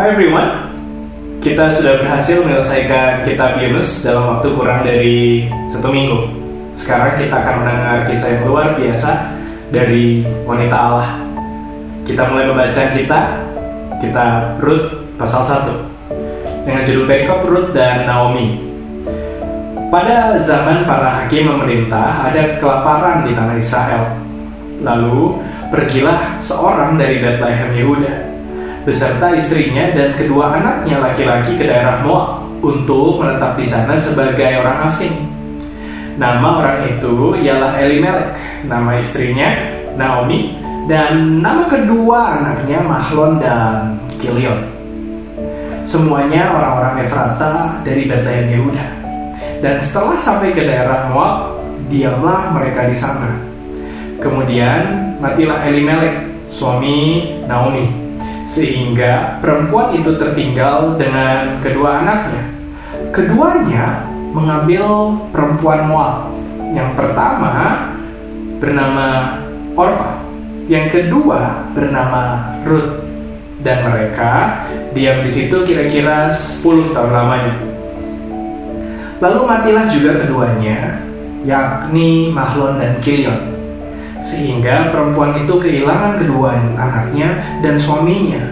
Hai everyone, kita sudah berhasil menyelesaikan kitab Yunus dalam waktu kurang dari satu minggu. Sekarang kita akan mendengar kisah yang luar biasa dari wanita Allah. Kita mulai membaca kita, kita Rut pasal 1 dengan judul perikop Rut dan Naomi. Pada zaman para hakim memerintah, ada kelaparan di tanah Israel. Lalu, pergilah seorang dari Bethlehem Yehuda beserta istrinya dan kedua anaknya laki-laki ke daerah Moab untuk menetap di sana sebagai orang asing. Nama orang itu ialah Elimelek, nama istrinya Naomi, dan nama kedua anaknya Mahlon dan Kilion. Semuanya orang-orang Efrata dari Bethlehem Yehuda. Dan setelah sampai ke daerah Moab, diamlah mereka di sana. Kemudian matilah Elimelek, suami Naomi, sehingga perempuan itu tertinggal dengan kedua anaknya. Keduanya mengambil perempuan Moab. Yang pertama bernama Orpa, yang kedua bernama Ruth, dan mereka diam di situ kira-kira 10 tahun lamanya. Lalu matilah juga keduanya, yakni Mahlon dan Kilion. Sehingga perempuan itu kehilangan kedua anaknya dan suaminya.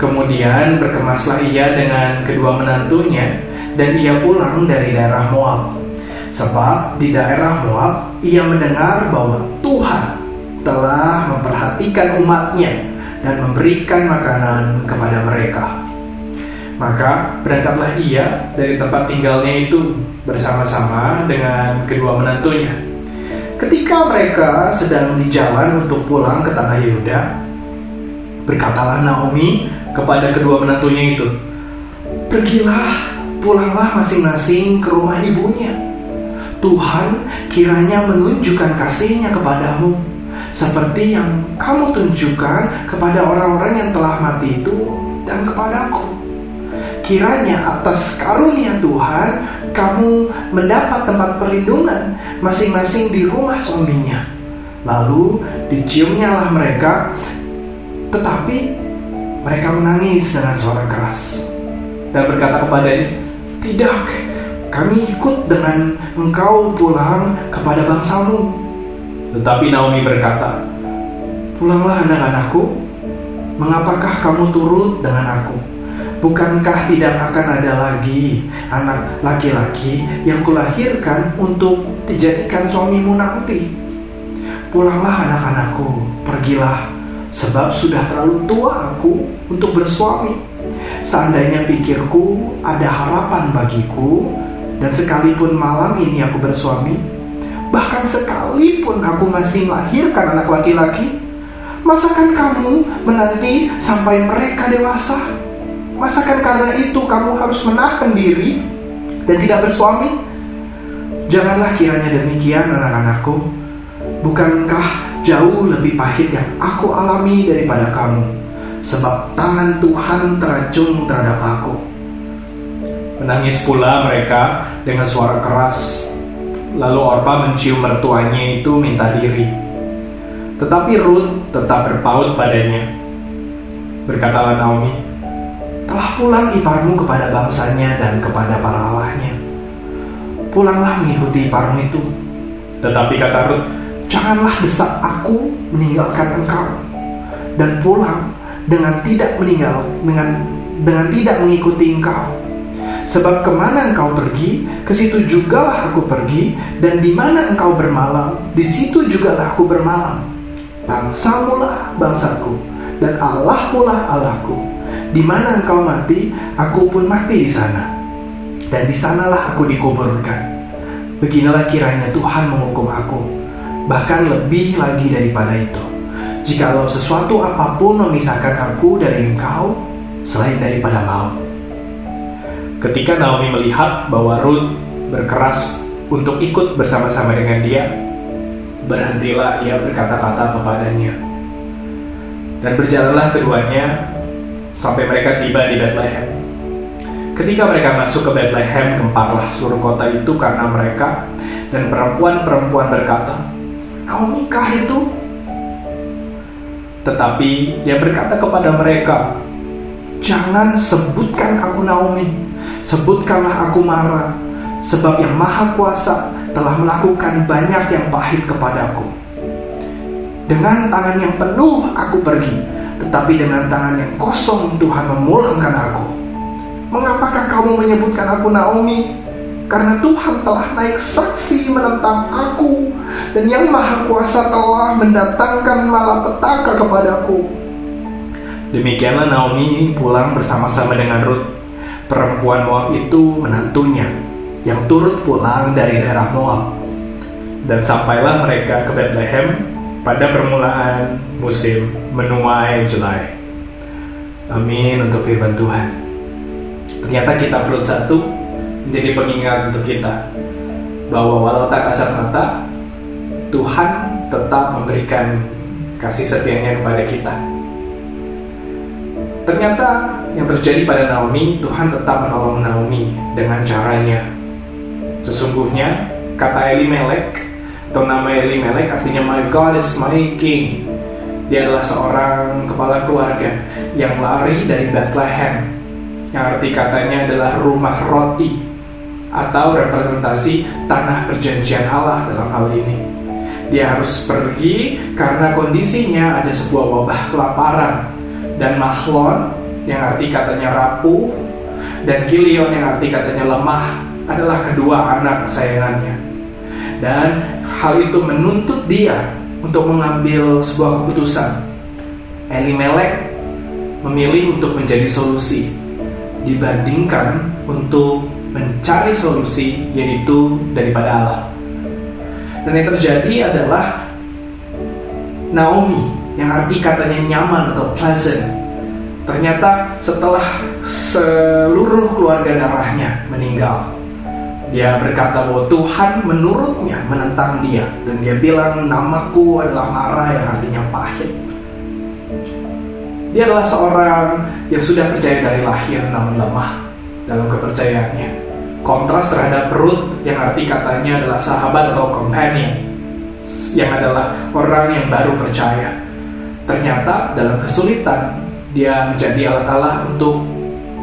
Kemudian berkemaslah ia dengan kedua menantunya dan ia pulang dari daerah Moab. Sebab di daerah Moab ia mendengar bahwa Tuhan telah memperhatikan umatnya dan memberikan makanan kepada mereka. Maka berangkatlah ia dari tempat tinggalnya itu bersama-sama dengan kedua menantunya. Ketika mereka sedang di jalan untuk pulang ke tanah Yehuda, berkatalah Naomi kepada kedua menantunya itu, "Pergilah, pulanglah masing-masing ke rumah ibunya. Tuhan kiranya menunjukkan kasihnya kepadamu, seperti yang kamu tunjukkan kepada orang-orang yang telah mati itu dan kepadaku." Kiranya atas karunia Tuhan kamu mendapat tempat perlindungan masing-masing di rumah suaminya. Lalu diciumnya lah mereka, tetapi mereka menangis dengan suara keras dan berkata kepadanya, "Tidak, kami ikut dengan engkau pulang kepada bangsamu." Tetapi Naomi berkata, "Pulanglah anak-anakku, mengapakah kamu turut dengan aku?" Bukankah tidak akan ada lagi anak laki-laki yang kulahirkan untuk dijadikan suamimu nanti? Pulanglah anak-anakku, pergilah, sebab sudah terlalu tua aku untuk bersuami. Seandainya pikirku ada harapan bagiku, dan sekalipun malam ini aku bersuami, bahkan sekalipun aku masih melahirkan anak laki-laki, masakan kamu menanti sampai mereka dewasa? Masakan karena itu kamu harus menahan diri dan tidak bersuami? Janganlah kiranya demikian anak-anakku. Bukankah jauh lebih pahit yang aku alami daripada kamu? Sebab tangan Tuhan teracung terhadap aku. Menangis pula mereka dengan suara keras. Lalu Orpa mencium mertuanya itu minta diri. Tetapi Ruth tetap berpaut padanya. Berkatalah Naomi, telah pulang iparmu kepada bangsanya dan kepada para allahnya. Pulanglah mengikuti iparmu itu. Tetapi kata Ruth, janganlah desak aku meninggalkan engkau dan pulang dengan tidak meninggal dengan dengan tidak mengikuti engkau. Sebab ke mana engkau pergi, ke situ jugalah aku pergi, dan di mana engkau bermalam, di situ jugalah aku bermalam. Bangsamu lah bangsaku, dan Allahmu lah Allahku di mana engkau mati, aku pun mati di sana. Dan di sanalah aku dikuburkan. Beginilah kiranya Tuhan menghukum aku, bahkan lebih lagi daripada itu. Jikalau sesuatu apa pun memisahkan aku dari engkau, selain daripada maut. Ketika Naomi melihat bahwa Ruth berkeras untuk ikut bersama-sama dengan dia, berhentilah ia berkata-kata kepadanya. Dan berjalanlah keduanya sampai mereka tiba di Bethlehem. Ketika mereka masuk ke Bethlehem, gemparlah seluruh kota itu karena mereka dan perempuan-perempuan berkata, Naomi kah itu? Tetapi ia berkata kepada mereka, Jangan sebutkan aku Naomi, sebutkanlah aku Mara, sebab yang Maha Kuasa telah melakukan banyak yang pahit kepadaku. Dengan tangan yang penuh aku pergi, tetapi dengan tangan yang kosong Tuhan memulangkan aku. Mengapakah kamu menyebutkan aku Naomi? Karena Tuhan telah naik saksi menentang aku dan yang maha kuasa telah mendatangkan malapetaka kepadaku. Demikianlah Naomi pulang bersama-sama dengan Ruth. Perempuan Moab itu menantunya yang turut pulang dari daerah Moab. Dan sampailah mereka ke Bethlehem pada permulaan musim menuai jelai. Amin untuk firman Tuhan. Ternyata kita perlu satu menjadi pengingat untuk kita bahwa walau tak kasat mata, Tuhan tetap memberikan kasih setianya kepada kita. Ternyata yang terjadi pada Naomi, Tuhan tetap menolong Naomi dengan caranya. Sesungguhnya, kata Elimelek, atau nama Elimelek artinya My God is my King. Dia adalah seorang kepala keluarga yang lari dari Bethlehem, yang arti katanya adalah rumah roti atau representasi tanah perjanjian Allah dalam hal ini. Dia harus pergi karena kondisinya ada sebuah wabah kelaparan dan Mahlon yang arti katanya rapuh dan Kilion yang arti katanya lemah adalah kedua anak kesayangannya. Dan hal itu menuntut dia untuk mengambil sebuah keputusan. Elimelek memilih untuk menjadi solusi dibandingkan untuk mencari solusi yaitu daripada Allah. Dan yang terjadi adalah Naomi yang arti katanya nyaman atau pleasant. Ternyata setelah seluruh keluarga darahnya meninggal, dia berkata bahwa Tuhan menurutnya menentang dia dan dia bilang namaku adalah marah yang artinya pahit. Dia adalah seorang yang sudah percaya dari lahir namun lemah dalam kepercayaannya. Kontras terhadap Ruth yang arti katanya adalah sahabat atau companion yang adalah orang yang baru percaya. Ternyata dalam kesulitan dia menjadi alat Allah untuk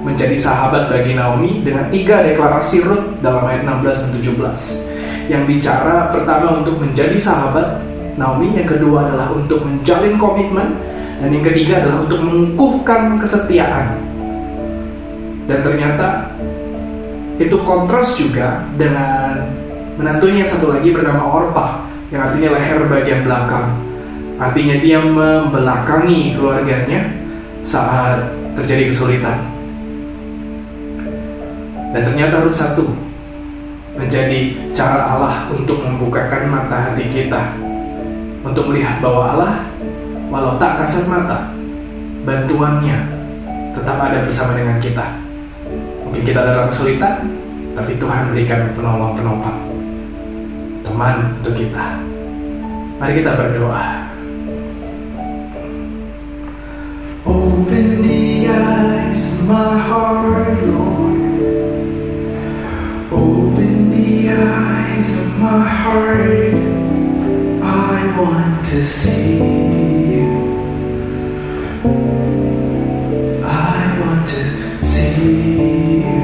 menjadi sahabat bagi Naomi dengan tiga deklarasi Ruth dalam ayat 16 dan 17 yang bicara pertama untuk menjadi sahabat Naomi, yang kedua adalah untuk menjalin komitmen dan yang ketiga adalah untuk mengukuhkan kesetiaan. Dan ternyata itu kontras juga dengan menantunya satu lagi bernama Orpah yang artinya leher bagian belakang. Artinya dia membelakangi keluarganya saat terjadi kesulitan. Dan ternyata Rut satu menjadi cara Allah untuk membukakan mata hati kita. Untuk melihat bahwa Allah walau tak kasat mata bantuannya tetap ada bersama dengan kita. Mungkin kita dalam kesulitan tapi Tuhan berikan penolong-penopang teman untuk kita. Mari kita berdoa. Open the my heart, I want to see you. I want to see you.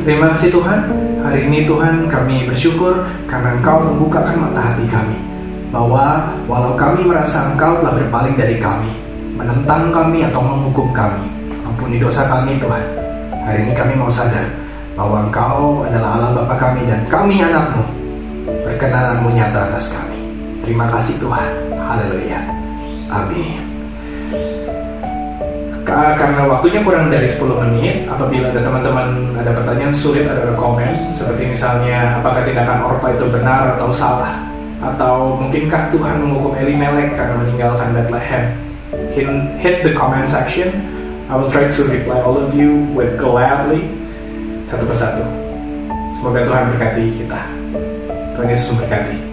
Terima kasih Tuhan, hari ini Tuhan kami bersyukur karena Engkau membukakan mata hati kami bahwa walau kami merasa Engkau telah berpaling dari kami, menentang kami atau menghukum kami, ampuni dosa kami Tuhan. Hari ini kami mau sadar bahwa Engkau adalah Allah Bapa kami dan kami anakmu. Perkenananmu nyata atas kami. Terima kasih Tuhan. Haleluya. Amin. Karena waktunya kurang dari 10 menit, apabila ada teman-teman ada pertanyaan sulit ada komen, seperti misalnya apakah tindakan Orpa itu benar atau salah, atau mungkinkah Tuhan menghukum Elimelek karena meninggalkan Bethlehem? Hit the comment section. I will try to reply all of you with gladly satu persatu. Semoga Tuhan berkati kita. Tony Sumacani.